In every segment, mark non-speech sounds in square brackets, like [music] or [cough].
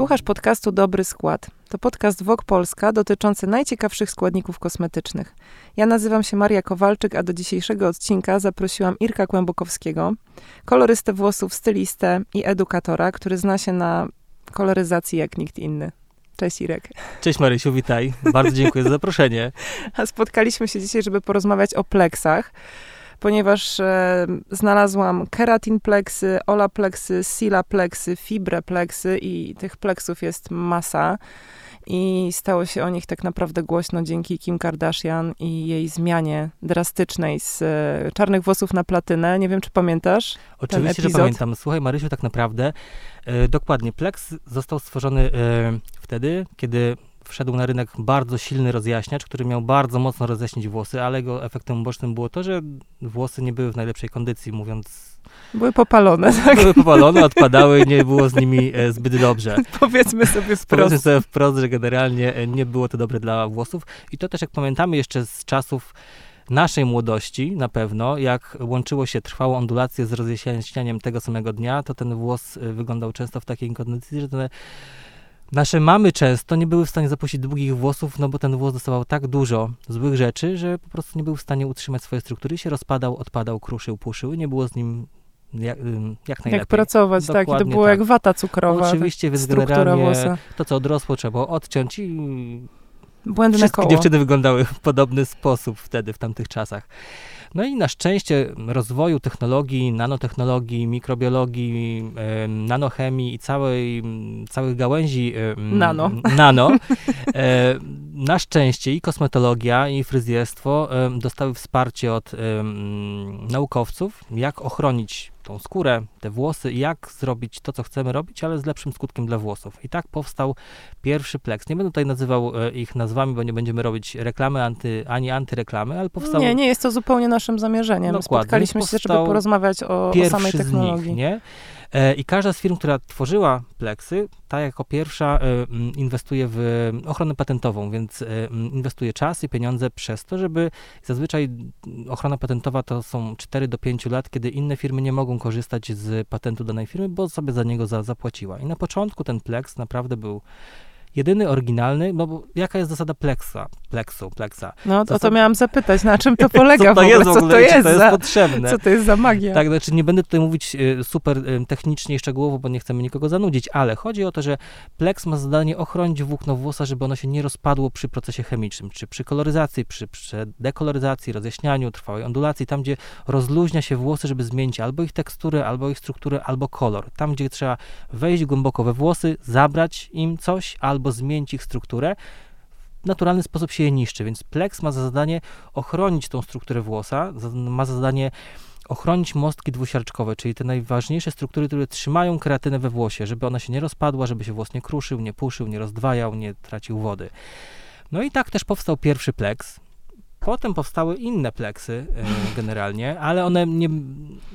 Słuchasz podcastu Dobry Skład. To podcast Wok Polska dotyczący najciekawszych składników kosmetycznych. Ja nazywam się Maria Kowalczyk, a do dzisiejszego odcinka zaprosiłam Irka Kłębokowskiego, kolorystę włosów, stylistę i edukatora, który zna się na koloryzacji jak nikt inny. Cześć Irek. Cześć Marysiu, witaj. Bardzo dziękuję za zaproszenie. [laughs] A spotkaliśmy się dzisiaj, żeby porozmawiać o pleksach ponieważ e, znalazłam keratinpleksy, olapleksy, silapleksy, fibrepleksy i tych pleksów jest masa. I stało się o nich tak naprawdę głośno dzięki Kim Kardashian i jej zmianie drastycznej z e, czarnych włosów na platynę. Nie wiem, czy pamiętasz? Oczywiście, że pamiętam. Słuchaj, Marysiu, tak naprawdę e, dokładnie. Pleks został stworzony e, wtedy, kiedy wszedł na rynek bardzo silny rozjaśniacz, który miał bardzo mocno rozjaśnić włosy, ale jego efektem ubocznym było to, że włosy nie były w najlepszej kondycji, mówiąc były popalone, [laughs] tak? Były popalone, odpadały, nie było z nimi e, zbyt dobrze. [laughs] Powiedzmy sobie wprost. Powiedzmy sobie wprost, że generalnie e, nie było to dobre dla włosów. I to też, jak pamiętamy jeszcze z czasów naszej młodości na pewno, jak łączyło się trwałą ondulację z rozjaśnianiem tego samego dnia, to ten włos e, wyglądał często w takiej kondycji, że ten Nasze mamy często nie były w stanie zapuścić długich włosów, no bo ten włos dostawał tak dużo złych rzeczy, że po prostu nie był w stanie utrzymać swojej struktury się rozpadał, odpadał, kruszył, puszył i nie było z nim jak, jak najlepiej. Jak pracować, Dokładnie tak. I to było tak. jak wata cukrowa. Oczywiście, więc generalnie włosa. to, co odrosło, trzeba było odciąć i Błędne wszystkie koło. dziewczyny wyglądały w podobny sposób wtedy, w tamtych czasach. No i na szczęście rozwoju technologii, nanotechnologii, mikrobiologii, nanochemii i całej, całych gałęzi nano, nano e, na szczęście i kosmetologia, i fryzjerstwo dostały wsparcie od naukowców, jak ochronić tą skórę, te włosy, jak zrobić to, co chcemy robić, ale z lepszym skutkiem dla włosów. I tak powstał pierwszy pleks. Nie będę tutaj nazywał e, ich nazwami, bo nie będziemy robić reklamy anty, ani antyreklamy, ale powstał... Nie, nie jest to zupełnie naszym zamierzeniem. Dokładnie. Spotkaliśmy się, żeby porozmawiać o, o samej technologii. Z nich, nie? E, I każda z firm, która tworzyła pleksy, ta jako pierwsza e, inwestuje w ochronę patentową, więc e, inwestuje czas i pieniądze przez to, żeby zazwyczaj ochrona patentowa to są 4 do 5 lat, kiedy inne firmy nie mogą korzystać z patentu danej firmy, bo sobie za niego za, zapłaciła. I na początku ten pleks naprawdę był jedyny oryginalny, no bo jaka jest zasada pleksa, pleksu, pleksa? No to, to miałam zapytać, na czym to polega [laughs] co to w ogóle, jest w ogóle, co to jest, to jest za, potrzebne. Co to jest za magia? Tak, znaczy nie będę tutaj mówić y, super y, technicznie i szczegółowo, bo nie chcemy nikogo zanudzić, ale chodzi o to, że pleks ma zadanie ochronić włókno włosa, żeby ono się nie rozpadło przy procesie chemicznym, czy przy koloryzacji, przy, przy dekoloryzacji, rozjaśnianiu, trwałej ondulacji, tam gdzie rozluźnia się włosy, żeby zmienić albo ich teksturę, albo ich strukturę, albo kolor. Tam, gdzie trzeba wejść głęboko we włosy, zabrać im coś, albo zmienić ich strukturę, w naturalny sposób się je niszczy, więc pleks ma za zadanie ochronić tą strukturę włosa, ma za zadanie ochronić mostki dwusiarczkowe, czyli te najważniejsze struktury, które trzymają kreatynę we włosie, żeby ona się nie rozpadła, żeby się włos nie kruszył, nie puszył, nie rozdwajał, nie tracił wody. No i tak też powstał pierwszy pleks. Potem powstały inne pleksy e, [laughs] generalnie, ale one nie,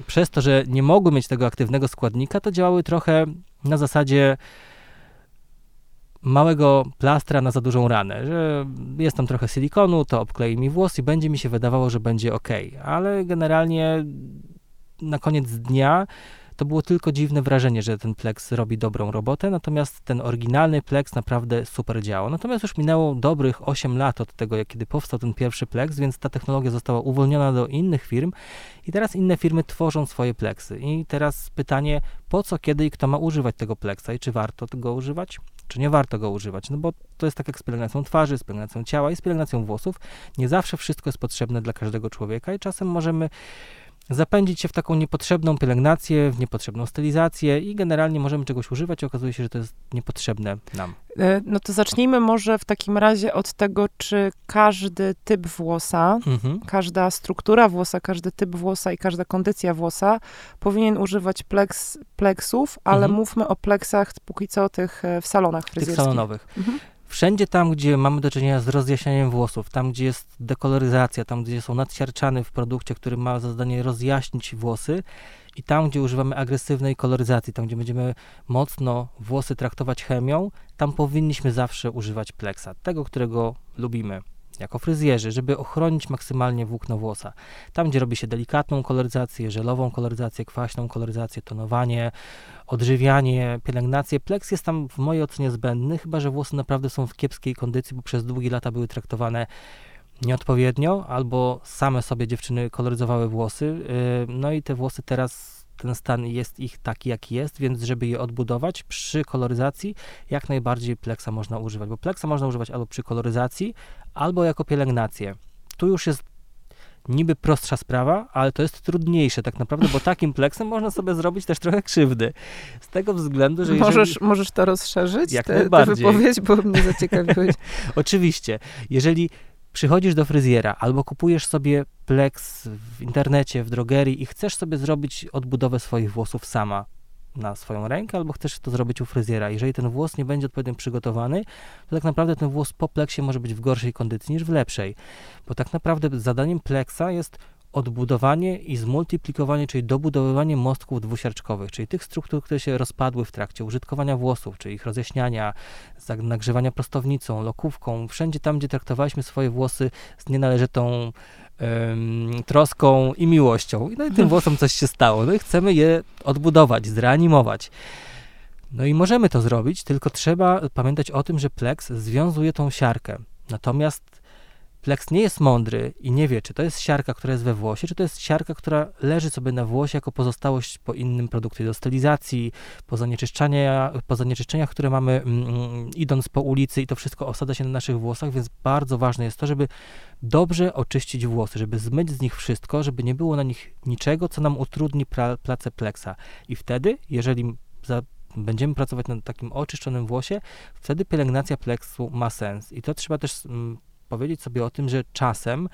przez to, że nie mogły mieć tego aktywnego składnika, to działały trochę na zasadzie małego plastra na za dużą ranę, że jest tam trochę silikonu, to obklei mi włos i będzie mi się wydawało, że będzie ok, ale generalnie na koniec dnia to było tylko dziwne wrażenie, że ten Plex robi dobrą robotę, natomiast ten oryginalny Plex naprawdę super działa. Natomiast już minęło dobrych 8 lat od tego, kiedy powstał ten pierwszy Plex, więc ta technologia została uwolniona do innych firm i teraz inne firmy tworzą swoje Plexy. I teraz pytanie, po co, kiedy i kto ma używać tego Plexa i czy warto tego używać? czy nie warto go używać, no bo to jest tak jak z pielęgnacją twarzy, z pielęgnacją ciała i z pielęgnacją włosów. Nie zawsze wszystko jest potrzebne dla każdego człowieka i czasem możemy zapędzić się w taką niepotrzebną pielęgnację, w niepotrzebną stylizację i generalnie możemy czegoś używać i okazuje się, że to jest niepotrzebne nam. E, no to zacznijmy może w takim razie od tego, czy każdy typ włosa, mhm. każda struktura włosa, każdy typ włosa i każda kondycja włosa powinien używać pleks, pleksów, ale mhm. mówmy o pleksach póki co tych e, w salonach fryzjerskich. Tych salonowych. Mhm. Wszędzie tam, gdzie mamy do czynienia z rozjaśnianiem włosów, tam, gdzie jest dekoloryzacja, tam, gdzie są nadsiarczany w produkcie, który ma za zadanie rozjaśnić włosy i tam, gdzie używamy agresywnej koloryzacji, tam, gdzie będziemy mocno włosy traktować chemią, tam powinniśmy zawsze używać pleksa, tego, którego lubimy. Jako fryzjerzy, żeby ochronić maksymalnie włókno włosa. Tam, gdzie robi się delikatną koloryzację, żelową koloryzację, kwaśną koloryzację, tonowanie, odżywianie, pielęgnację, pleks jest tam w mojej ocenie zbędny, chyba że włosy naprawdę są w kiepskiej kondycji, bo przez długie lata były traktowane nieodpowiednio, albo same sobie dziewczyny koloryzowały włosy. Yy, no i te włosy teraz ten stan jest ich taki, jaki jest, więc żeby je odbudować przy koloryzacji, jak najbardziej pleksa można używać, bo pleksa można używać albo przy koloryzacji, albo jako pielęgnację. Tu już jest niby prostsza sprawa, ale to jest trudniejsze tak naprawdę, bo takim pleksem można sobie zrobić też trochę krzywdy. Z tego względu, że jeżeli... Możesz, możesz to rozszerzyć, jak te, najbardziej. tę wypowiedź, bo mnie zaciekawiłeś. [laughs] Oczywiście, jeżeli przychodzisz do fryzjera albo kupujesz sobie pleks w internecie, w drogerii i chcesz sobie zrobić odbudowę swoich włosów sama na swoją rękę, albo chcesz to zrobić u fryzjera. Jeżeli ten włos nie będzie odpowiednio przygotowany, to tak naprawdę ten włos po pleksie może być w gorszej kondycji niż w lepszej. Bo tak naprawdę zadaniem pleksa jest odbudowanie i zmultiplikowanie, czyli dobudowywanie mostków dwusiarczkowych, czyli tych struktur, które się rozpadły w trakcie użytkowania włosów, czyli ich rozjaśniania, nagrzewania prostownicą, lokówką, wszędzie tam, gdzie traktowaliśmy swoje włosy z nienależytą um, troską i miłością. No i tym włosom coś się stało. No i chcemy je odbudować, zreanimować. No i możemy to zrobić, tylko trzeba pamiętać o tym, że pleks związuje tą siarkę. Natomiast Plex nie jest mądry i nie wie, czy to jest siarka, która jest we włosie, czy to jest siarka, która leży sobie na włosie jako pozostałość po innym produkcie do stylizacji, po, zanieczyszczenia, po zanieczyszczeniach, które mamy mm, mm, idąc po ulicy i to wszystko osada się na naszych włosach, więc bardzo ważne jest to, żeby dobrze oczyścić włosy, żeby zmyć z nich wszystko, żeby nie było na nich niczego, co nam utrudni pra, pracę pleksa. I wtedy, jeżeli za, będziemy pracować na takim oczyszczonym włosie, wtedy pielęgnacja pleksu ma sens. I to trzeba też mm, powiedzieć sobie o tym, że czasem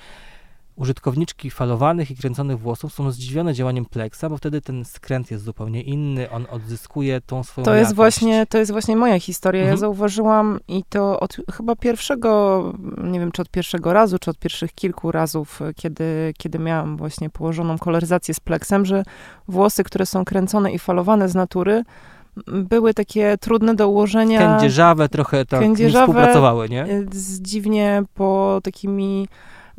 użytkowniczki falowanych i kręconych włosów są zdziwione działaniem pleksa, bo wtedy ten skręt jest zupełnie inny, on odzyskuje tą swoją to jest jakość. właśnie To jest właśnie moja historia. Mhm. Ja zauważyłam i to od chyba pierwszego, nie wiem czy od pierwszego razu, czy od pierwszych kilku razów, kiedy, kiedy miałam właśnie położoną koloryzację z pleksem, że włosy, które są kręcone i falowane z natury, były takie trudne do ułożenia. Kędzierzawe trochę tak Kędzierzawe, współpracowały, nie? y, Z dziwnie po takimi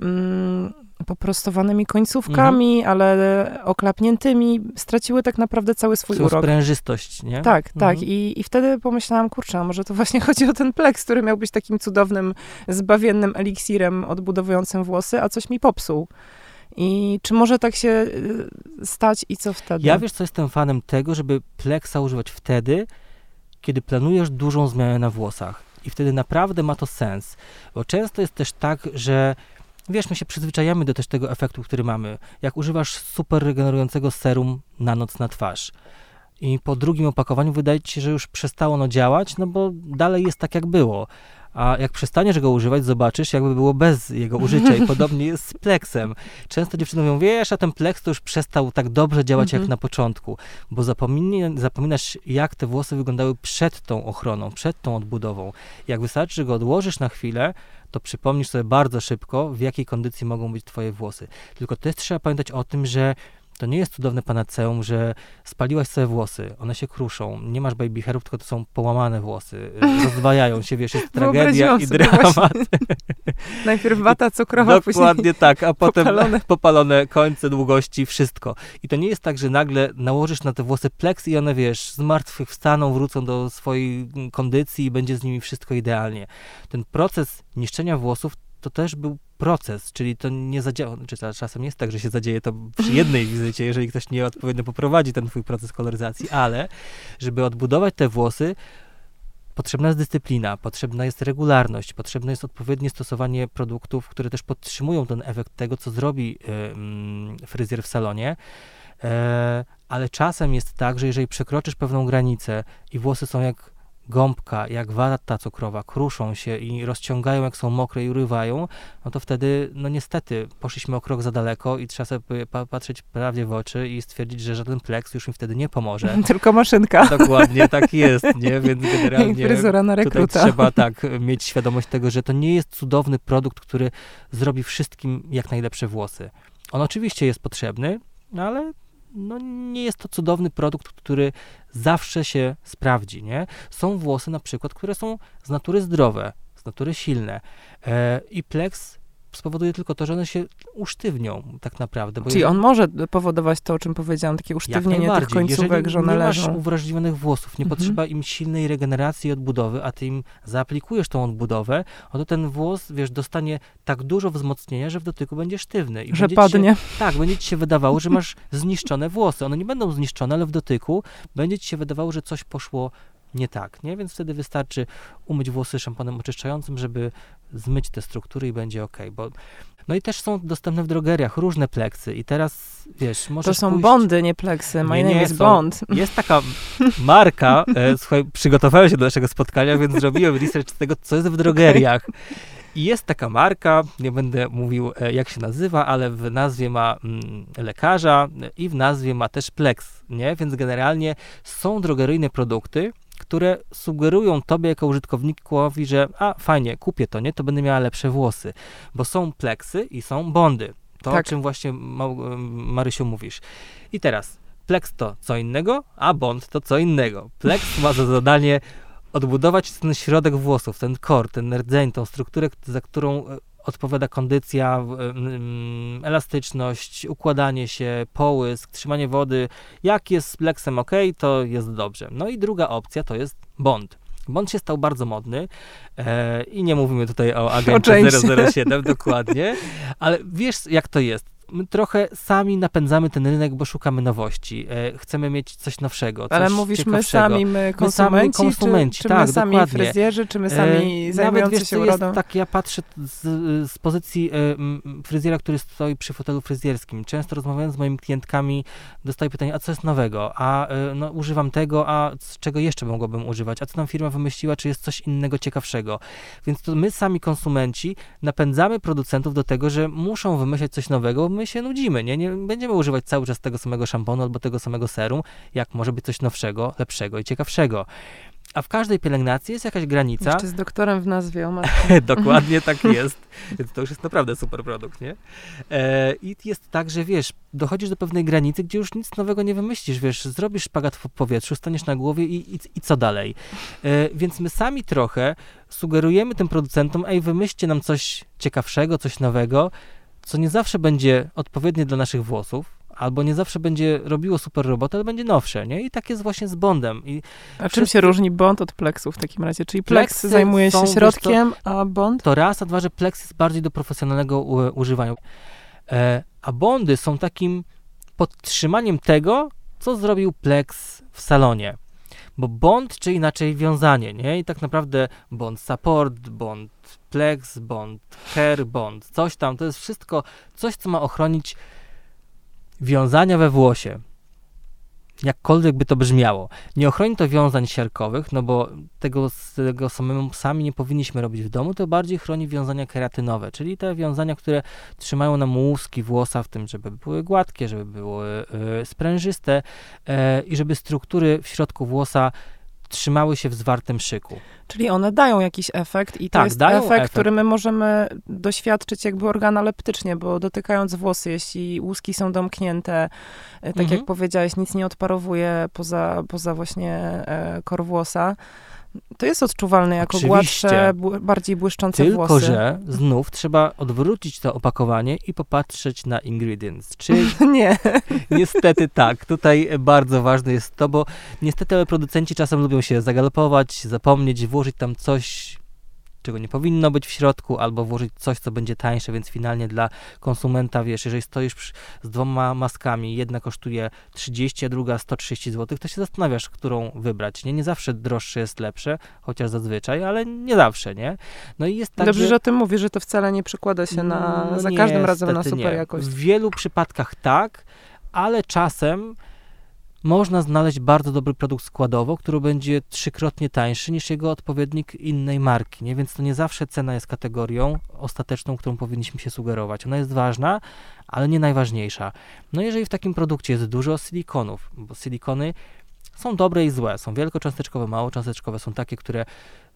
mm, poprostowanymi końcówkami, Mhm. ale oklapniętymi, straciły tak naprawdę cały swój Swoją urok. sprężystość, nie? Tak, tak. Mhm. I, I wtedy pomyślałam, kurczę, a może to właśnie [laughs] chodzi o ten pleks, który miał być takim cudownym, zbawiennym eliksirem odbudowującym włosy, a coś mi popsuł. I czy może tak się y, stać i co wtedy? Ja wiesz co, jestem fanem tego, żeby pleksa używać wtedy, kiedy planujesz dużą zmianę na włosach. I wtedy naprawdę ma to sens. Bo często jest też tak, że wiesz, my się przyzwyczajamy do też tego efektu, który mamy. Jak używasz super regenerującego serum na noc na twarz i po drugim opakowaniu wydaje ci się, że już przestało ono działać, no bo dalej jest tak, jak było. A jak przestaniesz go używać, zobaczysz, jakby było bez jego użycia. I [laughs] podobnie jest z pleksem. Często dziewczyny mówią, wiesz, a ten pleks to już przestał tak dobrze działać jak Mhm. na początku. Bo zapominasz, jak te włosy wyglądały przed tą ochroną, przed tą odbudową. Jak wystarczy, że go odłożysz na chwilę, to przypomnisz sobie bardzo szybko, w jakiej kondycji mogą być twoje włosy. Tylko też trzeba pamiętać o tym, że to nie jest cudowne panaceum, że spaliłaś sobie włosy, one się kruszą, nie masz baby hairów, tylko to są połamane włosy, [laughs] rozdwajają się, wiesz, jest tragedia i dramat. Najpierw wata cukrowa, [laughs] Dokładnie tak, a potem popalone. [laughs] popalone. końce, długości, wszystko. I to nie jest tak, że nagle nałożysz na te włosy pleks i one, wiesz, z martwych wstaną, wrócą do swojej kondycji i będzie z nimi wszystko idealnie. Ten proces niszczenia włosów to też był proces, czyli to nie zadziała, czy to czasem jest tak, że się zadzieje to przy jednej wizycie, jeżeli ktoś nieodpowiednio poprowadzi ten twój proces koloryzacji, ale żeby odbudować te włosy, potrzebna jest dyscyplina, potrzebna jest regularność, potrzebne jest odpowiednie stosowanie produktów, które też podtrzymują ten efekt tego, co zrobi y, mm, fryzjer w salonie. E, ale czasem jest tak, że jeżeli przekroczysz pewną granicę i włosy są jak gąbka, jak wata cukrowa, kruszą się i rozciągają, jak są mokre i urywają, no to wtedy, no niestety, poszliśmy o krok za daleko i trzeba sobie pa- patrzeć prawdzie w oczy i stwierdzić, że żaden pleks już mi wtedy nie pomoże. [laughs] tylko maszynka [laughs] Dokładnie, tak jest, nie? Więc [laughs] generalnie na tutaj rekruta. trzeba tak mieć świadomość tego, że to nie jest cudowny produkt, który zrobi wszystkim jak najlepsze włosy. On oczywiście jest potrzebny, no ale no nie jest to cudowny produkt, który zawsze się sprawdzi, nie? Są włosy na przykład, które są z natury zdrowe, z natury silne. E, I Plex spowoduje tylko to, że one się usztywnią tak naprawdę. Czyli jeżeli... on może powodować to, o czym powiedziałam, takie usztywnienie tych końcówek, że one nie leżą. masz uwrażliwionych włosów, nie mhm. potrzeba im silnej regeneracji i odbudowy, a ty im zaaplikujesz tą odbudowę, to ten włos, wiesz, dostanie tak dużo wzmocnienia, że w dotyku będzie sztywny. I że padnie. Się, tak, będzie ci się wydawało, że masz zniszczone włosy. One nie będą zniszczone, ale w dotyku będzie ci się wydawało, że coś poszło nie tak, nie? Więc wtedy wystarczy umyć włosy szamponem oczyszczającym, żeby zmyć te struktury i będzie ok, bo no i też są dostępne w drogeriach różne pleksy i teraz, wiesz, możesz To są pójść... bondy, nie pleksy. My nie, name is Bond. [laughs] Jest taka marka, e, słuchaj, przygotowałem się do naszego spotkania, więc zrobiłem research tego, co jest w drogeriach. I jest taka marka, nie będę mówił e, jak się nazywa, ale w nazwie ma mm, lekarza i w nazwie ma też Plex, nie? Więc generalnie są drogeryjne produkty, które sugerują tobie jako użytkownikowi, że a fajnie, kupię to, nie, to będę miała lepsze włosy, bo są pleksy i są bondy. To, tak. o czym właśnie Marysiu mówisz. I teraz, Plex to co innego, a Bond to co innego. Plex ma za zadanie odbudować ten środek włosów, ten kor, ten rdzeń, tą strukturę, za którą e, odpowiada kondycja, elastyczność, układanie się, połysk, trzymanie wody. Jak jest z Plexem ok, to jest dobrze. No i druga opcja to jest Bond. Bond się stał bardzo modny e, i nie mówimy tutaj o agencie 007 dokładnie, ale wiesz jak to jest my trochę sami napędzamy ten rynek, bo szukamy nowości. E, chcemy mieć coś nowszego, coś Ale mówisz my sami, my konsumenci, my sami konsumenci czy, czy tak, my sami dokładnie. fryzjerzy, czy my sami e, zajmujący Nawet, się urodą? Jest tak, ja patrzę z, z pozycji e, fryzjera, który stoi przy fotelu fryzjerskim. Często rozmawiając z moimi klientkami, dostaję pytanie, a co jest nowego? A e, no, używam tego, a z czego jeszcze mogłabym używać? A co tam firma wymyśliła? Czy jest coś innego ciekawszego? Więc to my sami konsumenci napędzamy producentów do tego, że muszą wymyślać coś nowego, my się nudzimy, nie? Nie będziemy używać cały czas tego samego szamponu albo tego samego serum, jak może być coś nowszego, lepszego i ciekawszego. A w każdej pielęgnacji jest jakaś granica. Jeszcze z doktorem w nazwie, o [laughs] Dokładnie tak jest. Więc to już jest naprawdę super produkt, nie? E, I jest tak, że wiesz, dochodzisz do pewnej granicy, gdzie już nic nowego nie wymyślisz, wiesz, zrobisz szpagat w powietrzu, staniesz na głowie i, i, i co dalej? E, więc my sami trochę sugerujemy tym producentom, ej, wymyślcie nam coś ciekawszego, coś nowego, co nie zawsze będzie odpowiednie dla naszych włosów, albo nie zawsze będzie robiło super robotę, ale będzie nowsze, nie? I tak jest właśnie z Bondem. I a czym się różni Bond od Plexu w takim razie? Czyli Plex zajmuje się środkiem, a Bond? To raz, a dwa, że Plex jest bardziej do profesjonalnego u, używania. E, a Bondy są takim podtrzymaniem tego, co zrobił Plex w salonie. Bo bond, czy inaczej wiązanie, nie? I tak naprawdę bond support, bond plex, bond care, bond, coś tam, to jest wszystko coś, co ma ochronić wiązania we włosie. Jakkolwiek by to brzmiało. Nie ochroni to wiązań siarkowych, no bo tego, tego samemu sami nie powinniśmy robić w domu, to bardziej chroni wiązania keratynowe, czyli te wiązania, które trzymają nam łuski włosa w tym, żeby były gładkie, żeby były y, sprężyste y, i żeby struktury w środku włosa trzymały się w zwartym szyku. Czyli one dają jakiś efekt i to tak, jest efekt, efekt, który my możemy doświadczyć jakby organoleptycznie, bo dotykając włosy, jeśli łuski są domknięte, e, tak mhm. jak powiedziałeś, nic nie odparowuje poza, poza właśnie e, kor włosa, to jest odczuwalne jako Oczywiście. gładsze, bardziej błyszczące Tylko, włosy. Tylko, że znów trzeba odwrócić to opakowanie i popatrzeć na ingredients. [laughs] Nie. [laughs] Niestety tak. Tutaj bardzo ważne jest to, bo niestety producenci czasem lubią się zagalopować, zapomnieć, włożyć tam coś czego nie powinno być w środku, albo włożyć coś, co będzie tańsze, więc finalnie dla konsumenta, wiesz, jeżeli stoisz z dwoma maskami, jedna kosztuje 30, a druga 130 zł, to się zastanawiasz, którą wybrać, nie? Nie zawsze droższe jest lepsze, chociaż zazwyczaj, ale nie zawsze, nie? No i jest tak, Dobrze, że, że o tym mówisz, że to wcale nie przekłada się na, no, za każdym razem na super nie. jakość. W wielu przypadkach tak, ale czasem można znaleźć bardzo dobry produkt składowo, który będzie trzykrotnie tańszy niż jego odpowiednik innej marki, nie? więc to nie zawsze cena jest kategorią ostateczną, którą powinniśmy się sugerować. Ona jest ważna, ale nie najważniejsza. No jeżeli w takim produkcie jest dużo silikonów, bo silikony są dobre i złe, są wielkocząsteczkowe, małocząsteczkowe, są takie, które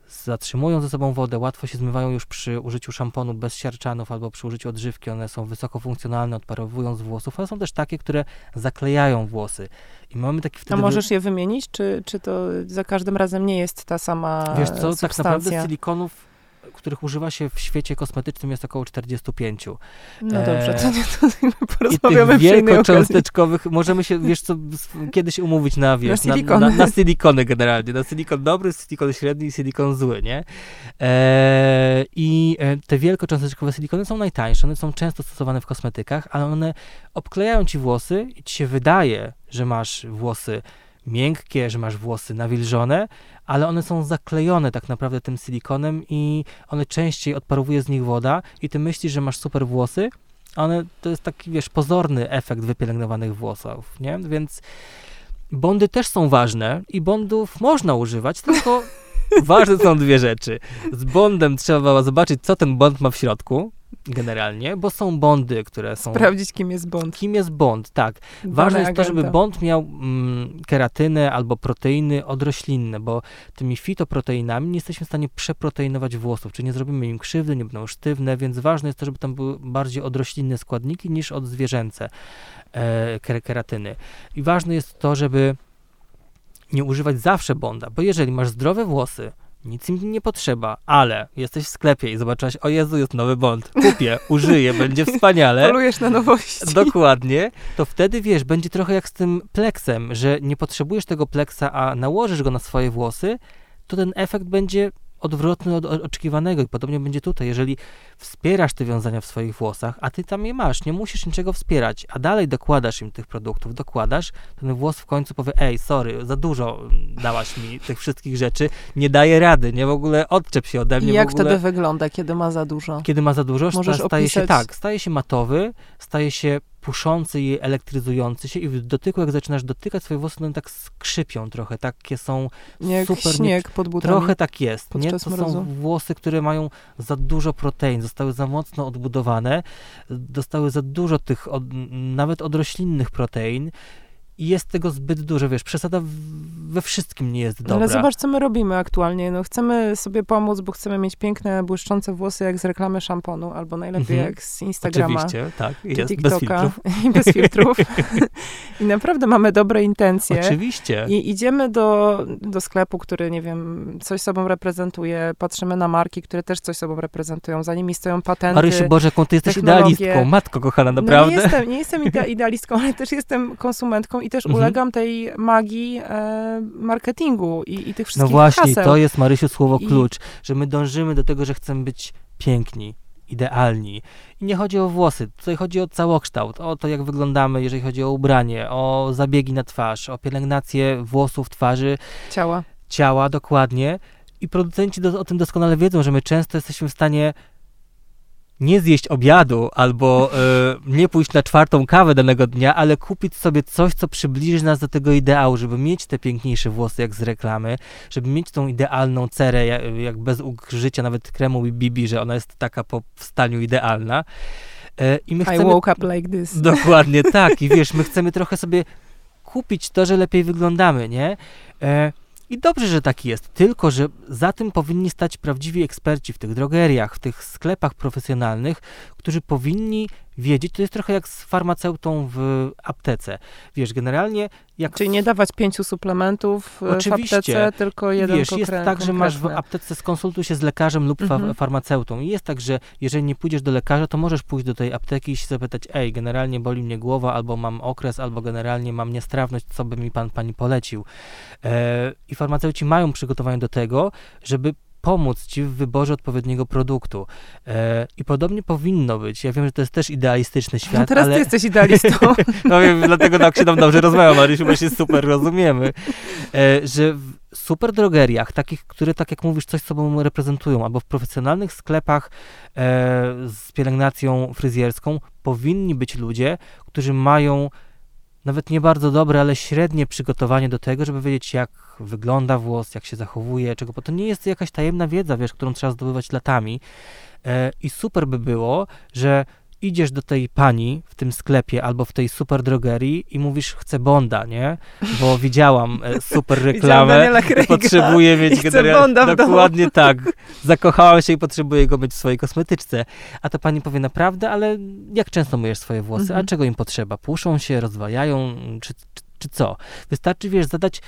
zatrzymują ze sobą wodę, łatwo się zmywają już przy użyciu szamponu bez siarczanów albo przy użyciu odżywki. One są wysoko funkcjonalne, odparowują z włosów, ale są też takie, które zaklejają włosy. I mamy taki wtedy... A możesz je wymienić, czy, czy to za każdym razem nie jest ta sama Wiesz co, substancja? tak naprawdę silikonów których używa się w świecie kosmetycznym jest około 45. No dobrze, to, E, nie, to I porozmawiamy tych innej okazji. wielkocząsteczkowych, możemy się, wiesz co, kiedyś umówić na, wiesz, na, na, silikony. na, silikony generalnie, na silikon dobry, silikon średni i silikon zły, nie? E, I e, te wielkocząsteczkowe silikony są najtańsze, one są często stosowane w kosmetykach, ale one obklejają ci włosy i ci się wydaje, że masz włosy miękkie, że masz włosy nawilżone, ale one są zaklejone tak naprawdę tym silikonem i one częściej odparowuje z nich woda i ty myślisz, że masz super włosy, a one to jest taki, wiesz, pozorny efekt wypielęgnowanych włosów, nie? Więc bondy też są ważne i bondów można używać, tylko [laughs] ważne są dwie rzeczy. Z bondem trzeba zobaczyć, co ten bond ma w środku, generalnie, bo są bondy, które są... Sprawdzić, kim jest Bond. Kim jest bond, tak. Ważne jest to, żeby agenta. błąd miał mm, keratynę albo proteiny odroślinne, bo tymi fitoproteinami nie jesteśmy w stanie przeproteinować włosów, czyli nie zrobimy im krzywdy, nie będą sztywne, więc ważne jest to, żeby tam były bardziej odroślinne składniki niż odzwierzęce e, ker- keratyny. I ważne jest to, żeby nie używać zawsze bonda, bo jeżeli masz zdrowe włosy, nic im nie potrzeba, ale jesteś w sklepie i zobaczyłaś, o Jezu, jest nowy bond, kupię, użyję, [laughs] będzie wspaniale. Polujesz na nowości. Dokładnie, to wtedy wiesz, będzie trochę jak z tym pleksem, że nie potrzebujesz tego pleksa, a nałożysz go na swoje włosy, to ten efekt będzie odwrotny od oczekiwanego i podobnie będzie tutaj. Jeżeli wspierasz te wiązania w swoich włosach, a ty tam je masz, nie musisz niczego wspierać, a dalej dokładasz im tych produktów, dokładasz, ten włos w końcu powie, ej, sorry, za dużo mm, dałaś mi tych wszystkich rzeczy, nie daję rady, nie w ogóle odczep się ode mnie. I jak w ogóle... wtedy wygląda, kiedy ma za dużo? Kiedy ma za dużo, Możesz sta, staje się opisać- tak, staje się matowy, staje się puszący i elektryzujący się i w dotyku, jak zaczynasz dotykać swoje włosy, one tak skrzypią trochę, takie są Jak super, nie- śnieg pod butami. Trochę tak jest, nie? To mrozu. są włosy, które mają za dużo protein, zostały za mocno odbudowane, dostały za dużo tych, od, nawet odroślinnych protein i jest tego zbyt dużo, wiesz, przesada we wszystkim nie jest dobra. Ale zobacz, co my robimy aktualnie. No, chcemy sobie pomóc, bo chcemy mieć piękne, błyszczące włosy jak z reklamy szamponu, albo najlepiej Mhm. jak z Instagrama. Oczywiście, tak, jest, bez TikToka filtrów. [laughs] i bez filtrów. [laughs] I naprawdę mamy dobre intencje. Oczywiście. I idziemy do, do sklepu, który, nie wiem, coś sobą reprezentuje, patrzymy na marki, które też coś sobą reprezentują, za nimi stoją patenty. Marysiu, Boże, ty jesteś idealistką, matko kochana, No naprawdę. nie jestem, nie jestem ide- [laughs] idealistką, ale też jestem konsumentką i też Mhm. ulegam tej magii e, marketingu i, i tych No wszystkich właśnie, haseł. to jest Marysiu słowo I- klucz, że my dążymy do tego, że chcemy być piękni, idealni. I nie chodzi o włosy, tutaj chodzi o całokształt, o to, jak wyglądamy, jeżeli chodzi o ubranie, o zabiegi na twarz, o pielęgnację włosów, twarzy, Ciała. ciała, dokładnie. I producenci do, o tym doskonale wiedzą, że my często jesteśmy w stanie nie zjeść obiadu albo e, nie pójść na czwartą kawę danego dnia, ale kupić sobie coś, co przybliży nas do tego ideału, żeby mieć te piękniejsze włosy jak z reklamy, żeby mieć tą idealną cerę, jak, jak bez użycia nawet kremu BB, że ona jest taka po wstaniu idealna. E, I my I chcemy woke up like this. [laughs] Dokładnie tak. I wiesz, my chcemy trochę sobie kupić to, że lepiej wyglądamy, nie? E, I dobrze, że tak jest. Tylko, że za tym powinni stać prawdziwi eksperci w tych drogeriach, w tych sklepach profesjonalnych, którzy powinni wiedzieć, to jest trochę jak z farmaceutą w aptece. Wiesz, generalnie jak Czyli nie dawać pięciu suplementów e, w Oczywiście. aptece, tylko jeden Wiesz, jest tak, że masz w konkretny. aptece skonsultuj się z lekarzem lub Mhm. farmaceutą. I jest tak, że jeżeli nie pójdziesz do lekarza, to możesz pójść do tej apteki i się zapytać, ej, generalnie boli mnie głowa, albo mam okres, albo generalnie mam niestrawność, co by mi pan, pani polecił. E, I farmaceuci mają przygotowanie do tego, żeby pomóc ci w wyborze odpowiedniego produktu. E, I podobnie powinno być. Ja wiem, że to jest też idealistyczny świat, No teraz ale... ty jesteś idealistą. [laughs] No wiem, dlatego tak się nam dobrze rozmawia, Marysiu, bo się super rozumiemy. E, że w super drogeriach, takich, które tak jak mówisz, coś sobą reprezentują, albo w profesjonalnych sklepach e, z pielęgnacją fryzjerską powinni być ludzie, którzy mają nawet nie bardzo dobre, ale średnie przygotowanie do tego, żeby wiedzieć, jak wygląda włos, jak się zachowuje, czego, to nie jest jakaś tajemna wiedza, wiesz, którą trzeba zdobywać latami. E, I super by było, że idziesz do tej pani w tym sklepie albo w tej super drogerii i mówisz, chcę Bonda, nie? Bo [laughs] widziałam e, super reklamę. Potrzebuję mieć Bonda. Dokładnie tak. [laughs] Zakochałam się i potrzebuję go mieć w swojej kosmetyczce. A ta pani powie naprawdę, ale jak często myjesz swoje włosy? Mhm. A czego im potrzeba? Puszą się, rozwajają, czy, czy, czy co? Wystarczy, wiesz, zadać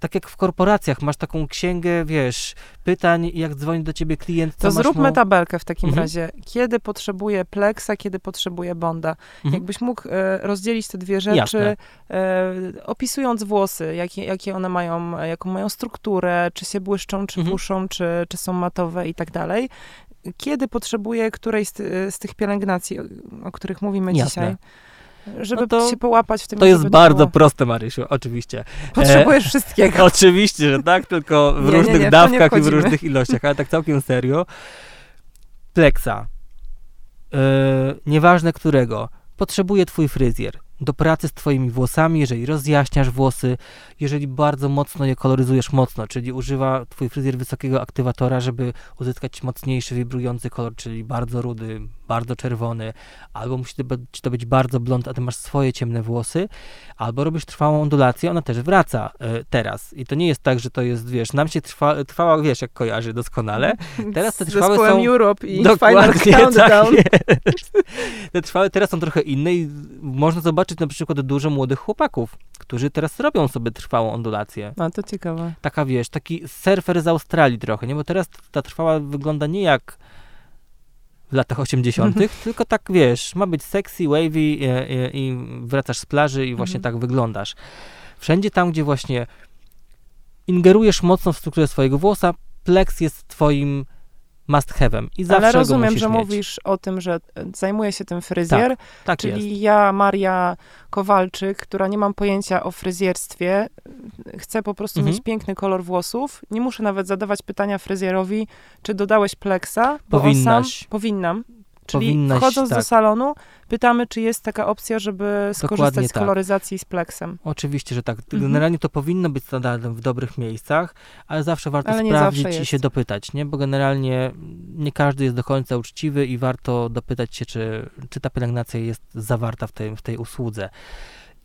tak jak w korporacjach, masz taką księgę, wiesz, pytań, jak dzwoni do ciebie klient, To masz zróbmy mu... tabelkę w takim Mhm. razie. Kiedy potrzebuje Plexa, kiedy potrzebuje Bonda. Mhm. Jakbyś mógł e, rozdzielić te dwie rzeczy, e, opisując włosy, jakie, jakie one mają, e, jaką mają strukturę, czy się błyszczą, czy Mhm. puszą, czy, czy są matowe i tak dalej. Kiedy potrzebuje którejś z, ty- z tych pielęgnacji, o, o których mówimy Jasne. dzisiaj, żeby No to- się połapać w tym. To jest bardzo było- proste, Marysiu, oczywiście. Potrzebujesz wszystkiego. [laughs] Oczywiście, że tak, tylko w Nie, różnych nie, nie dawkach i w różnych ilościach, ale tak całkiem serio. Plexa. Yy, nieważne którego. Potrzebuje twój fryzjer do pracy z twoimi włosami, jeżeli rozjaśniasz włosy, jeżeli bardzo mocno je koloryzujesz mocno, czyli używa twój fryzjer wysokiego aktywatora, żeby uzyskać mocniejszy, wibrujący kolor, czyli bardzo rudy, bardzo czerwony, albo musi to być, bardzo blond, a ty masz swoje ciemne włosy, albo robisz trwałą ondulację, ona też wraca e, teraz. I to nie jest tak, że to jest, wiesz, nam się trwa, trwała, wiesz, jak kojarzy doskonale. Teraz te trwałe są- Europe i Final Dokładnie, [laughs] Countdown. tak jest. Te trwałe teraz są trochę inne i można zobaczyć na przykład dużo młodych chłopaków, którzy teraz robią sobie trwałą ondulację. No to ciekawe. Taka, wiesz, taki surfer z Australii trochę, nie? Bo teraz ta trwała wygląda nie jak w latach 80., [laughs] tylko tak, wiesz, ma być sexy, wavy i, i, i wracasz z plaży i właśnie Mhm. tak wyglądasz. Wszędzie tam, gdzie właśnie ingerujesz mocno w strukturę swojego włosa, plex jest twoim must have'em i zawsze Ale rozumiem, że mieć. mówisz o tym, że e, zajmuje się tym fryzjer, Tak czyli jest. ja, Maria Kowalczyk, która nie mam pojęcia o fryzjerstwie, e, chcę po prostu Mhm. mieć piękny kolor włosów. Nie muszę nawet zadawać pytania fryzjerowi, czy dodałeś pleksa, bo on Powinnaś. sam powinnam. Czyli Powinnaś, wchodząc do tak. salonu, pytamy, czy jest taka opcja, żeby skorzystać z tak. koloryzacji z pleksem. Oczywiście, że tak. Mhm. Generalnie to powinno być standardem w dobrych miejscach, ale zawsze warto Ale sprawdzić zawsze i się dopytać, nie? Bo generalnie nie każdy jest do końca uczciwy i warto dopytać się, czy, czy ta pielęgnacja jest zawarta w tej, w tej usłudze.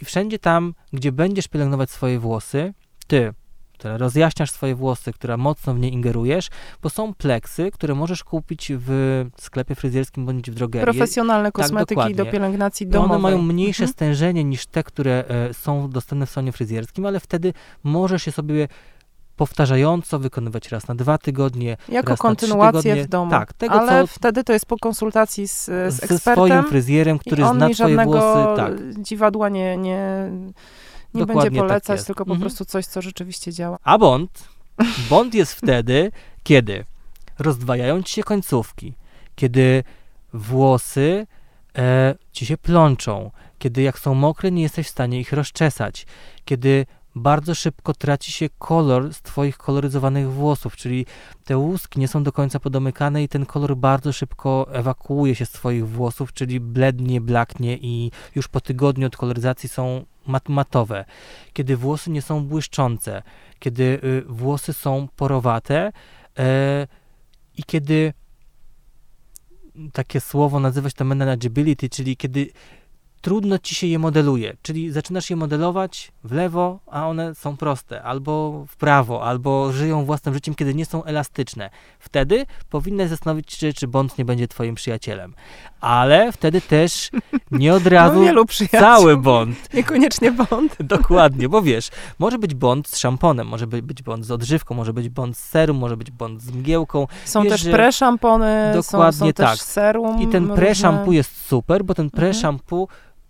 I wszędzie tam, gdzie będziesz pielęgnować swoje włosy, ty, która rozjaśniasz swoje włosy, która mocno w nie ingerujesz, bo są pleksy, które możesz kupić w sklepie fryzjerskim bądź w drogerii. Profesjonalne kosmetyki Tak, do pielęgnacji domowej. one mają mniejsze Mhm. stężenie niż te, które e, są dostępne w salonie fryzjerskim, ale wtedy możesz je sobie powtarzająco wykonywać raz na dwa tygodnie, Jako raz na trzy kontynuację tygodnie. w domu. Tak, tego Ale co wtedy to jest po konsultacji z, z ze ekspertem. swoim fryzjerem, który zna twoje włosy. Tak, dziwadła nie, nie, nie Dokładnie będzie tak polecać, jest. tylko po Mhm. prostu coś, co rzeczywiście działa. A bond? Bond jest wtedy, kiedy rozdwajają ci się końcówki, kiedy włosy e, ci się plączą, kiedy jak są mokre, nie jesteś w stanie ich rozczesać, kiedy bardzo szybko traci się kolor z twoich koloryzowanych włosów, czyli te łuski nie są do końca podomykane i ten kolor bardzo szybko ewakuuje się z twoich włosów, czyli blednie, blaknie i już po tygodniu od koloryzacji są mat matowe. Kiedy włosy nie są błyszczące, kiedy y, włosy są porowate e, i kiedy takie słowo nazywać to manageability, czyli kiedy trudno ci się je modeluje, czyli zaczynasz je modelować w lewo, a one są proste, albo w prawo, albo żyją własnym życiem, kiedy nie są elastyczne. Wtedy powinnaś zastanowić się, czy Bond nie będzie twoim przyjacielem. Ale wtedy też [laughs] nie od razu no, wielu przyjaciół. cały Bond. Niekoniecznie Bond. [laughs] Dokładnie, bo wiesz, może być błąd z szamponem, może być, błąd z odżywką, może być błąd z serum, może być błąd z mgiełką Są Wiesz, też pre-szampony, są, są Dokładnie też tak. serum. i ten różne. pre-shampoo jest super, bo ten Mhm.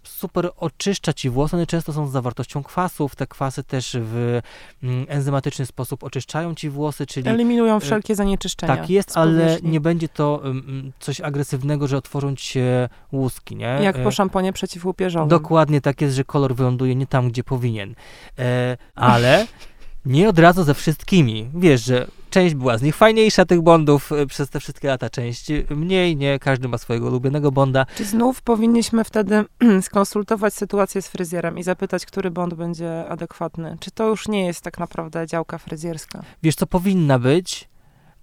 Super oczyszcza ci włosy, one często są z zawartością kwasów, te kwasy też w mm, enzymatyczny sposób oczyszczają ci włosy, czyli Eliminują wszelkie zanieczyszczenia. tak jest, ale nie będzie to mm, coś agresywnego, że otworzą ci się łuski, nie? Jak E, po szamponie przeciwłupieżowym. Dokładnie tak jest, że kolor wyląduje nie tam, gdzie powinien. E, ale [laughs] nie od razu ze wszystkimi. Wiesz, że część była z nich fajniejsza, tych bondów e, przez te wszystkie lata, część mniej, nie? Każdy ma swojego ulubionego bonda. Czy znów powinniśmy wtedy [clears throat] skonsultować sytuację z fryzjerem i zapytać, który bond będzie adekwatny? Czy to już nie jest tak naprawdę działka fryzjerska? Wiesz, co powinna być,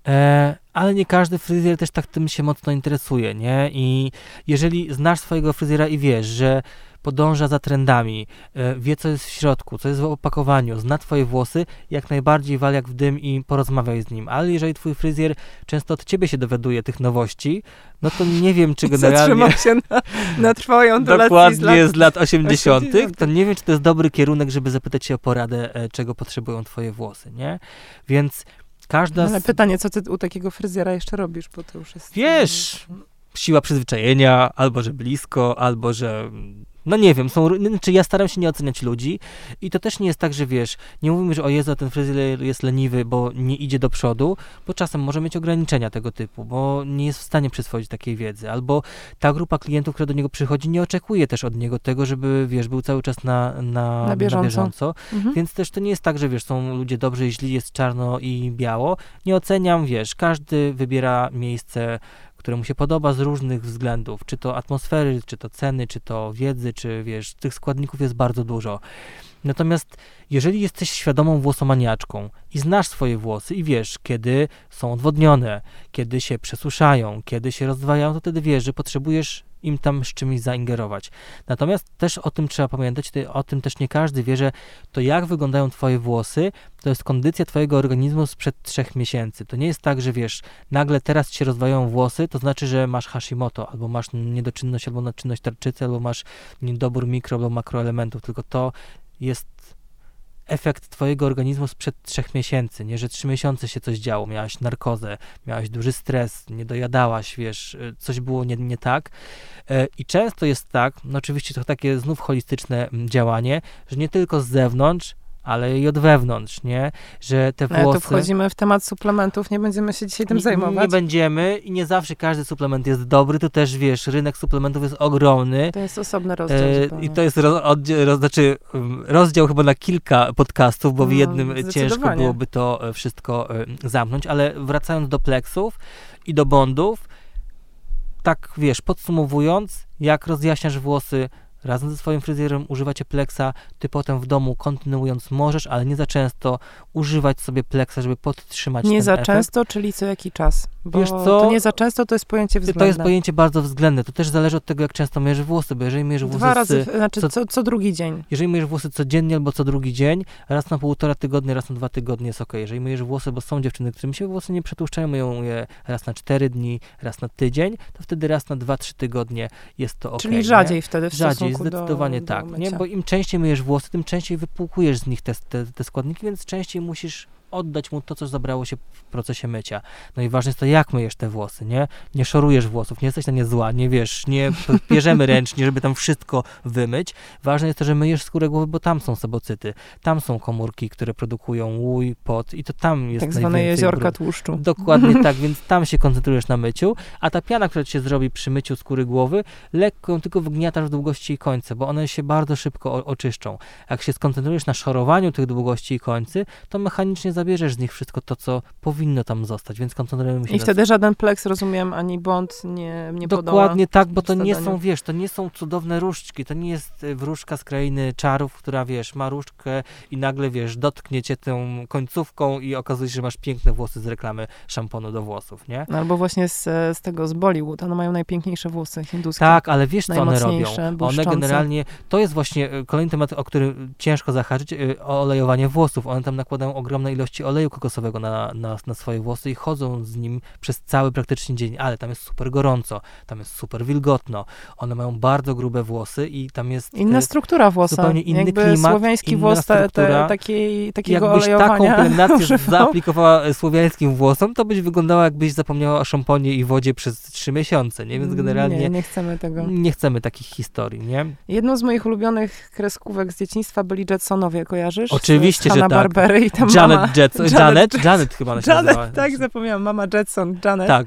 e, ale nie każdy fryzjer też tak tym się mocno interesuje, nie? I jeżeli znasz swojego fryzjera i wiesz, że podąża za trendami, e, wie, co jest w środku, co jest w opakowaniu, zna twoje włosy, jak najbardziej wal jak w dym i porozmawiaj z nim. Ale jeżeli twój fryzjer często od ciebie się dowiaduje tych nowości, no to nie wiem, czy [laughs] generalnie... Zatrzymał się na, na twoją Dokładnie z lat 80., 80. to nie wiem, czy to jest dobry kierunek, żeby zapytać się o poradę, e, czego potrzebują twoje włosy, nie? Więc każda... Ale pytanie, co ty u takiego fryzjera jeszcze robisz, bo to już jest... Wiesz, siła przyzwyczajenia, albo że blisko, albo że no nie wiem, są, znaczy ja staram się nie oceniać ludzi i to też nie jest tak, że wiesz, nie mówimy, że o Jezu, ten fryzjer jest leniwy, bo nie idzie do przodu, bo czasem może mieć ograniczenia tego typu, bo nie jest w stanie przyswoić takiej wiedzy, albo ta grupa klientów, która do niego przychodzi, nie oczekuje też od niego tego, żeby, wiesz, był cały czas na, na, na bieżąco, na bieżąco. Mhm. więc też to nie jest tak, że wiesz, są ludzie dobrzy i źli, jest czarno i biało. Nie oceniam, wiesz, każdy wybiera miejsce, które mu się podoba z różnych względów, czy to atmosfery, czy to ceny, czy to wiedzy, czy wiesz, tych składników jest bardzo dużo. Natomiast jeżeli jesteś świadomą włosomaniaczką i znasz swoje włosy i wiesz, kiedy są odwodnione, kiedy się przesuszają, kiedy się rozdwajają, to wtedy wiesz, że potrzebujesz im tam z czymś zaingerować. Natomiast też o tym trzeba pamiętać, o tym też nie każdy wie, że to jak wyglądają twoje włosy, to jest kondycja twojego organizmu sprzed trzech miesięcy. To nie jest tak, że wiesz, nagle teraz ci się rozwajają włosy, to znaczy, że masz Hashimoto, albo masz niedoczynność, albo nadczynność tarczycy, albo masz niedobór mikro, albo makroelementów, tylko to jest efekt twojego organizmu sprzed trzech miesięcy, nie, że trzy miesiące się coś działo, miałaś narkozę, miałaś duży stres, nie dojadałaś, wiesz, y, coś było nie, nie tak. E, I często jest tak, no oczywiście to takie znów holistyczne mm, działanie, że nie tylko z zewnątrz, ale i od wewnątrz, nie? Że te włosy... Ale to wchodzimy w temat suplementów, nie będziemy się dzisiaj tym zajmować. Nie będziemy i nie zawsze każdy suplement jest dobry, tu też, wiesz, rynek suplementów jest ogromny. To jest osobny rozdział. E, I to jest roz, roz, znaczy, mm, rozdział chyba na kilka podcastów, bo w no, jednym ciężko byłoby to e, wszystko e, zamknąć, ale wracając do pleksów i do bondów, tak, wiesz, podsumowując, jak rozjaśniasz włosy razem ze swoim fryzjerem używacie pleksa, ty potem w domu kontynuując możesz, ale nie za często używać sobie pleksa, żeby podtrzymać Nie za efekt. często, czyli co jaki czas? Bo Wiesz co? To nie za często to jest pojęcie względne. To jest pojęcie bardzo względne. To też zależy od tego, jak często myjesz włosy, bo jeżeli myjesz włosy... Dwa razy, znaczy co, co, co, drugi dzień. Jeżeli myjesz włosy codziennie albo co drugi dzień, raz na półtora tygodnia, raz na dwa tygodnie jest ok. Jeżeli myjesz włosy, bo są dziewczyny, którym się włosy nie przetłuszczają, myją je raz na cztery dni, raz na tydzień, to wtedy raz na dwa, trzy tygodnie jest to ok. Czyli rzadziej nie? wtedy w Rzadziej, zdecydowanie do, tak. Do nie? Bo im częściej myjesz włosy, tym częściej wypłukujesz z nich te, te, te składniki, więc częściej musisz oddać mu to, co zabrało się w procesie mycia. No i ważne jest to, jak myjesz te włosy, nie? Nie szorujesz włosów, nie jesteś na nie zła, nie wiesz, nie [laughs] bierzemy ręcznie, żeby tam wszystko wymyć. Ważne jest to, że myjesz skórę głowy, bo tam są sebocyty, tam są komórki, które produkują łój, pot i to tam jest Tak zwane jeziorka tłuszczu. Dokładnie [laughs] tak, więc tam się koncentrujesz na myciu, a ta piana, która ci się zrobi przy myciu skóry głowy, lekko ją tylko wgniatasz w długości i końce, bo one się bardzo szybko oczyszczą. Jak się skoncentrujesz na szorowaniu tych długości i końcy, to mechanicznie zabierzesz z nich wszystko to, co powinno tam zostać, więc koncentrujemy się I wtedy żaden pleks, rozumiem, ani bond nie, nie Dokładnie tak, bo to nie są, wiesz, to nie są cudowne różdżki, to nie jest y, wróżka z krainy czarów, która, wiesz, ma różdżkę i nagle, wiesz, dotknie cię tą końcówką i okazuje się, że masz piękne włosy z reklamy szamponu do włosów, nie? No, albo właśnie z, z tego, z Bollywood, one mają najpiękniejsze włosy hinduskie. Tak, ale wiesz, co one robią? One generalnie, to jest właśnie y, kolejny temat, o którym ciężko zahaczyć, y, olejowanie włosów. One tam nakładają ogromne ilości oleju kokosowego na, na, na swoje włosy i chodzą z nim przez cały praktycznie dzień, ale tam jest super gorąco, tam jest super wilgotno, one mają bardzo grube włosy i tam jest... Inna e, struktura włosa. Zupełnie inny Jakby klimat, słowiański włos te, te, takiej, takiego Jakbyś olejowania [laughs] taką pielęgnację zaaplikowała e, słowiańskim włosom, to byś wyglądała jakbyś zapomniała o szamponie i wodzie przez trzy miesiące, nie? Więc generalnie... Nie, nie chcemy tego. Nie chcemy takich historii, nie? Jedną z moich ulubionych kreskówek z dzieciństwa byli Jetsonowie, kojarzysz? Oczywiście, z że tak. Barbery i tam Janet mama... Jetson, Janet, Janet, Janet chyba ona się Janet, nazywa. tak, zapomniałam. Mama Jetson, Janet. Tak.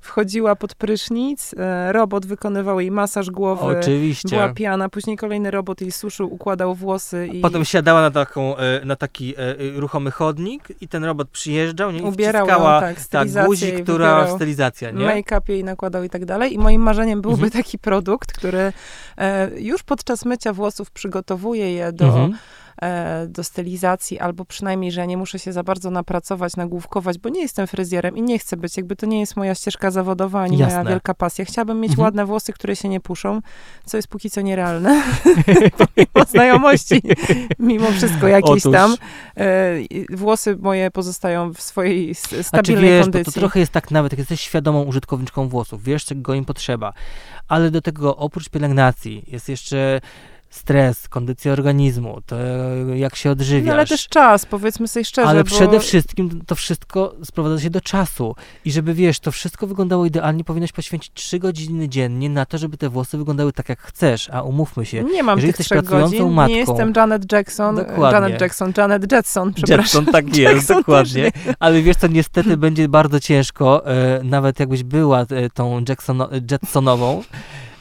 Wchodziła pod prysznic, e, robot wykonywał jej masaż głowy. Oczywiście. Była piana, później kolejny robot jej suszył, układał włosy. I... Potem siadała na, taką, e, na taki e, ruchomy chodnik i ten robot przyjeżdżał, nie? I Ubierał ją, tak, tak, guzik, która stylizacja, nie? Make-up jej nakładał i tak dalej. I moim marzeniem byłby Mhm. taki produkt, który już podczas mycia włosów przygotowuje je do Mhm. E, do stylizacji, albo przynajmniej, że ja nie muszę się za bardzo napracować, nagłówkować, bo nie jestem fryzjerem i nie chcę być. Jakby to nie jest moja ścieżka zawodowa, ani Jasne. moja wielka pasja. Chciałabym mieć Mhm. ładne włosy, które się nie puszą, co jest póki co nierealne, [laughs] pomimo znajomości, mimo wszystko jakieś Otóż. tam. E, włosy moje pozostają w swojej stabilnej wiesz, kondycji. to trochę jest tak nawet, jak jesteś świadomą użytkowniczką włosów, wiesz, czego im potrzeba, ale do tego oprócz pielęgnacji jest jeszcze stres, kondycja organizmu, to jak się odżywiasz. No ale też czas, powiedzmy sobie szczerze, ale bo... przede wszystkim to wszystko sprowadza się do czasu. I żeby, wiesz, to wszystko wyglądało idealnie, powinnaś poświęcić 3 godziny dziennie na to, żeby te włosy wyglądały tak, jak chcesz. A umówmy się, Nie mam Jeżeli tych jesteś pracującą godzin. matką- Nie jestem Janet Jackson. Dokładnie. Janet Jackson, Janet Jetson, przepraszam. Jetson, tak [laughs] jest, Jackson dokładnie. Ale wiesz co, niestety będzie bardzo ciężko, e, nawet jakbyś była e, tą Jacksono, Jetsonową,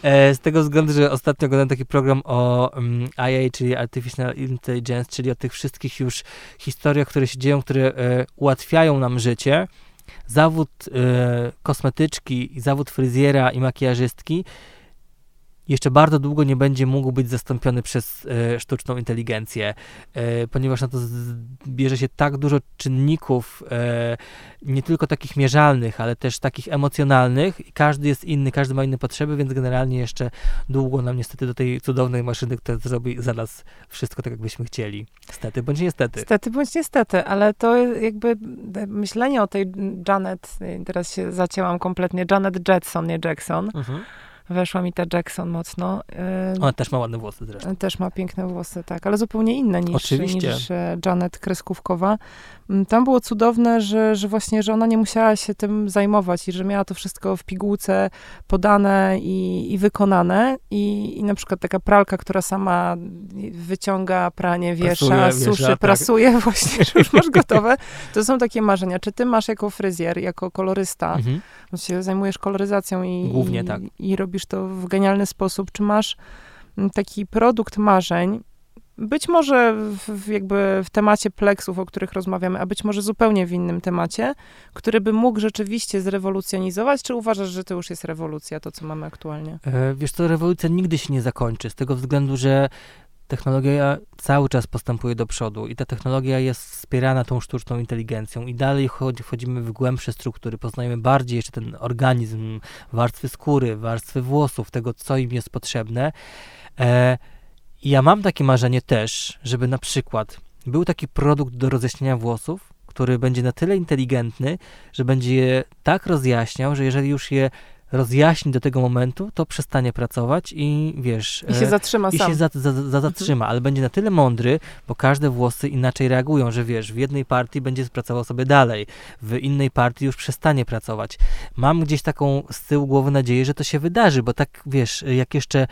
z tego względu, że ostatnio oglądałem taki program o mm, IA, czyli Artificial Intelligence, czyli o tych wszystkich już historiach, które się dzieją, które e, ułatwiają nam życie. Zawód e, kosmetyczki, zawód fryzjera i makijażystki jeszcze bardzo długo nie będzie mógł być zastąpiony przez e, sztuczną inteligencję, e, ponieważ na to bierze się tak dużo czynników, e, nie tylko takich mierzalnych, ale też takich emocjonalnych. I każdy jest inny, każdy ma inne potrzeby, więc generalnie jeszcze długo nam niestety do tej cudownej maszyny, która zrobi za nas wszystko tak, jakbyśmy chcieli. Stety bądź niestety. Niestety bądź niestety, ale to jakby myślenie o tej Janet, teraz się zacięłam kompletnie, Janet Jetson, nie Jackson. Mhm. Weszła mi ta Jackson mocno. Ym, Ona też ma ładne włosy zresztą. Też ma piękne włosy, tak, ale zupełnie inne niż, Oczywiście. niż e, Janet Kreskówkowa. Mm, Tam było cudowne, że, że właśnie, że ona nie musiała się tym zajmować i że miała to wszystko w pigułce podane i, i wykonane. I, I na przykład taka pralka, która sama wyciąga pranie, wiesza, Prasuje, suszy, wiesza, tak. prasuje [laughs] właśnie, że już masz gotowe. To są takie marzenia. Czy ty masz jako fryzjer, jako kolorysta, Mhm. się zajmujesz koloryzacją i, Głównie i, tak. i robisz to w genialny sposób. Czy masz mm, taki produkt marzeń, być może w, jakby w temacie pleksów, o których rozmawiamy, a być może zupełnie w innym temacie, który by mógł rzeczywiście zrewolucjonizować, czy uważasz, że to już jest rewolucja, to co mamy aktualnie? E, Wiesz co, rewolucja nigdy się nie zakończy, z tego względu, że technologia cały czas postępuje do przodu i ta technologia jest wspierana tą sztuczną inteligencją i dalej chodzi, wchodzimy w głębsze struktury, poznajemy bardziej jeszcze ten organizm, warstwy skóry, warstwy włosów, tego, co im jest potrzebne. E, ja mam takie marzenie też, żeby na przykład był taki produkt do rozjaśnienia włosów, który będzie na tyle inteligentny, że będzie je tak rozjaśniał, że jeżeli już je rozjaśni do tego momentu, to przestanie pracować i wiesz... I się e, zatrzyma i sam. się za, za, za, zatrzyma, ale będzie na tyle mądry, bo każde włosy inaczej reagują, że wiesz, w jednej partii będzie pracował sobie dalej, w innej partii już przestanie pracować. Mam gdzieś taką z tyłu głowy nadzieję, że to się wydarzy, bo tak wiesz, jak jeszcze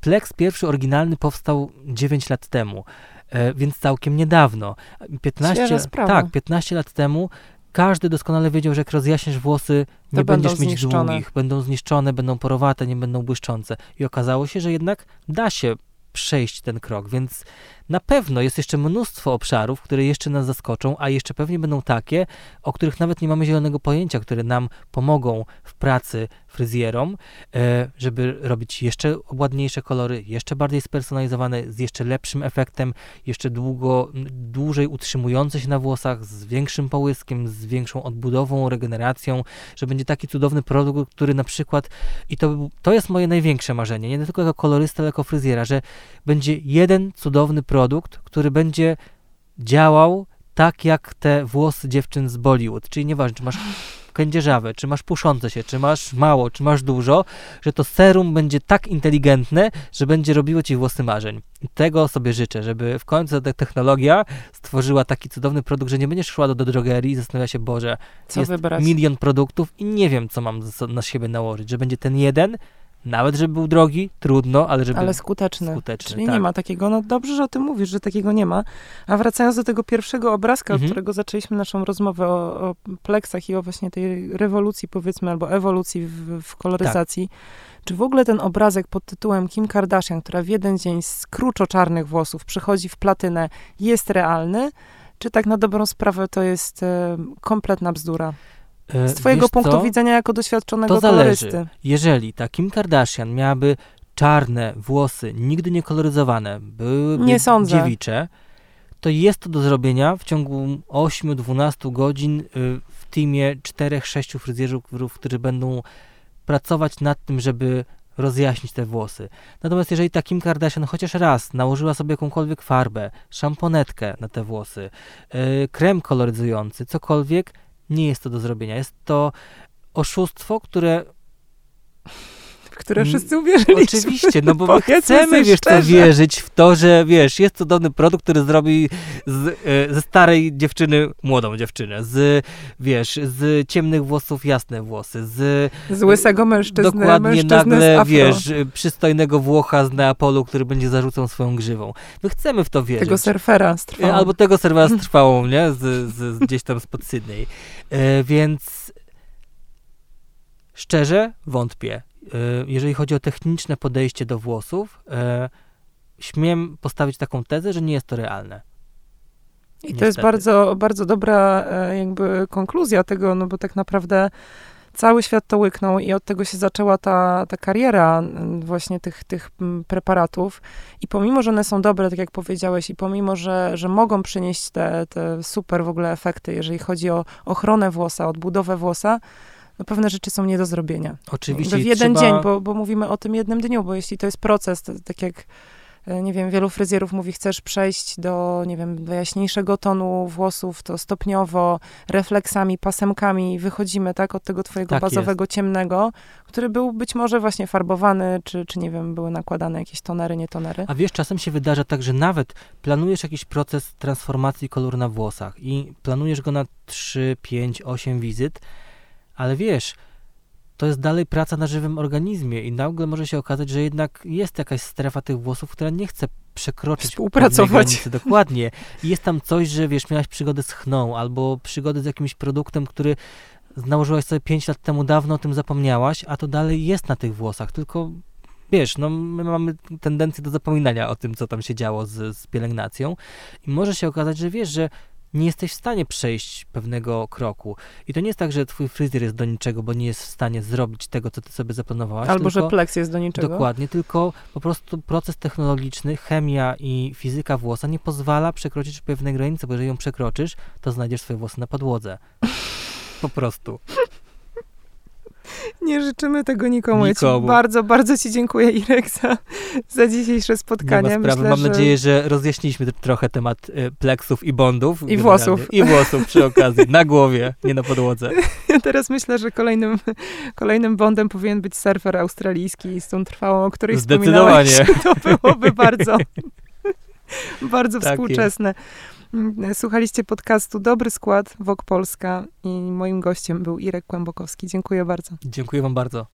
Plex pierwszy oryginalny powstał 9 lat temu, e, więc całkiem niedawno. 15, Świeża sprawa. tak, 15 lat temu każdy doskonale wiedział, że jak rozjaśniesz włosy, nie będziesz mieć zniszczone. długich, będą zniszczone, będą porowate, nie będą błyszczące. I okazało się, że jednak da się przejść ten krok, więc na pewno jest jeszcze mnóstwo obszarów, które jeszcze nas zaskoczą, a jeszcze pewnie będą takie, o których nawet nie mamy zielonego pojęcia, które nam pomogą w pracy fryzjerom, e, żeby robić jeszcze ładniejsze kolory, jeszcze bardziej spersonalizowane, z jeszcze lepszym efektem, jeszcze długo, dłużej utrzymujące się na włosach, z większym połyskiem, z większą odbudową, regeneracją, że będzie taki cudowny produkt, który na przykład, i to, to jest moje największe marzenie, nie tylko jako kolorysta, ale jako fryzjera, że będzie jeden cudowny produkt, który będzie działał tak jak te włosy dziewczyn z Bollywood, czyli nieważne, czy masz kędzierzawe, czy masz puszące się, czy masz mało, czy masz dużo, że to serum będzie tak inteligentne, że będzie robiło ci włosy marzeń. I tego sobie życzę, żeby w końcu ta technologia stworzyła taki cudowny produkt, że nie będziesz szła do, do drogerii i zastanawia się, Boże, Co jest wybrać? milion produktów i nie wiem, co mam na siebie nałożyć, że będzie ten jeden, nawet żeby był drogi, trudno, ale żeby Ale skuteczny. skuteczny. Czyli tak. nie ma takiego, no dobrze, że o tym mówisz, że takiego nie ma. A wracając do tego pierwszego obrazka, Mhm. od którego zaczęliśmy naszą rozmowę o, o pleksach i o właśnie tej rewolucji, powiedzmy, albo ewolucji w, w koloryzacji. Czy w ogóle ten obrazek pod tytułem Kim Kardashian, która w jeden dzień z kruczo-czarnych włosów przychodzi w platynę, jest realny? Czy tak na dobrą sprawę to jest kompletna bzdura? E, Z twojego punktu co? widzenia jako doświadczonego To zależy. kolorysty. Jeżeli ta Kim Kardashian miałaby czarne włosy, nigdy nie koloryzowane, byłyby Nie sądzę. dziewicze, to jest to do zrobienia w ciągu 8-12 godzin y, w teamie 4-6 fryzjerów, którzy będą pracować nad tym, żeby rozjaśnić te włosy. Natomiast jeżeli ta Kim Kardashian chociaż raz nałożyła sobie jakąkolwiek farbę, szamponetkę na te włosy, yy, krem koloryzujący, cokolwiek, nie jest to do zrobienia. Jest to oszustwo, które które wszyscy uwierzyli. Oczywiście, no bo my chcemy, wiesz, to wierzyć w to, że, wiesz, jest cudowny produkt, który zrobi z, e, ze starej dziewczyny młodą dziewczynę, z, wiesz, z ciemnych włosów jasne włosy, z... Z łysego mężczyzny, Dokładnie, mężczyzny nagle, wiesz, przystojnego Włocha z Neapolu, który będzie zarzucał swoją grzywą. My chcemy w to wierzyć. Tego surfera z trwałą. Albo tego surfera z [laughs] trwałą, nie? Z, z, gdzieś tam spod Sydney. E, więc szczerze wątpię. E, jeżeli chodzi o techniczne podejście do włosów, e, śmiem postawić taką tezę, że nie jest to realne. I Niestety. to jest bardzo, bardzo dobra e, jakby konkluzja tego, no bo tak naprawdę cały świat to łyknął i od tego się zaczęła ta, ta kariera właśnie tych, tych preparatów. I pomimo, że one są dobre, tak jak powiedziałeś, i pomimo, że, że mogą przynieść te, te super w ogóle efekty, jeżeli chodzi o ochronę włosa, odbudowę włosa, no pewne rzeczy są nie do zrobienia. Oczywiście. W jeden trzeba... dzień, bo, bo mówimy o tym jednym dniu, bo jeśli to jest proces, to, tak jak e, nie wiem, wielu fryzjerów mówi, chcesz przejść do, nie wiem, do jaśniejszego tonu włosów, to stopniowo, refleksami, pasemkami wychodzimy, tak, od tego twojego tak bazowego jest. ciemnego, który był być może właśnie farbowany, czy, czy nie wiem, były nakładane jakieś tonery, nie tonery. A wiesz, czasem się wydarza tak, że nawet planujesz jakiś proces transformacji koloru na włosach i planujesz go na 3, 5, 8 wizyt, ale wiesz, to jest dalej praca na żywym organizmie i nagle może się okazać, że jednak jest jakaś strefa tych włosów, która nie chce przekroczyć Współpracować. granicy. Dokładnie. I jest tam coś, że wiesz, miałaś przygodę z chną albo przygodę z jakimś produktem, który nałożyłaś sobie 5 lat temu, dawno o tym zapomniałaś, a to dalej jest na tych włosach, tylko wiesz, no my mamy tendencję do zapominania o tym, co tam się działo z, z pielęgnacją i może się okazać, że wiesz, że nie jesteś w stanie przejść pewnego kroku. I to nie jest tak, że twój fryzjer jest do niczego, bo nie jest w stanie zrobić tego, co ty sobie zaplanowałaś. Albo tylko, że pleks jest do niczego. Dokładnie, tylko po prostu proces technologiczny, chemia i fizyka włosa nie pozwala przekroczyć pewnej granicy, bo jeżeli ją przekroczysz, to znajdziesz swoje włosy na podłodze. Po prostu. Nie życzymy tego nikomu. nikomu. Ja bardzo, bardzo Ci dziękuję, Irek, za, za dzisiejsze spotkanie. Nie ma sprawy. Myślę, Mam że... nadzieję, że rozjaśniliśmy trochę temat y, pleksów i bondów. I włosów. I włosów przy okazji. Na głowie, nie na podłodze. [laughs] Ja teraz myślę, że kolejnym, kolejnym bondem powinien być surfer australijski z tą trwałą, o której Zdecydowanie. [laughs] To byłoby bardzo, [laughs] bardzo tak współczesne. Jest. Mm, słuchaliście podcastu Dobry Skład Wok Polska i moim gościem był Irek Kłębokowski. Dziękuję bardzo. Dziękuję wam bardzo.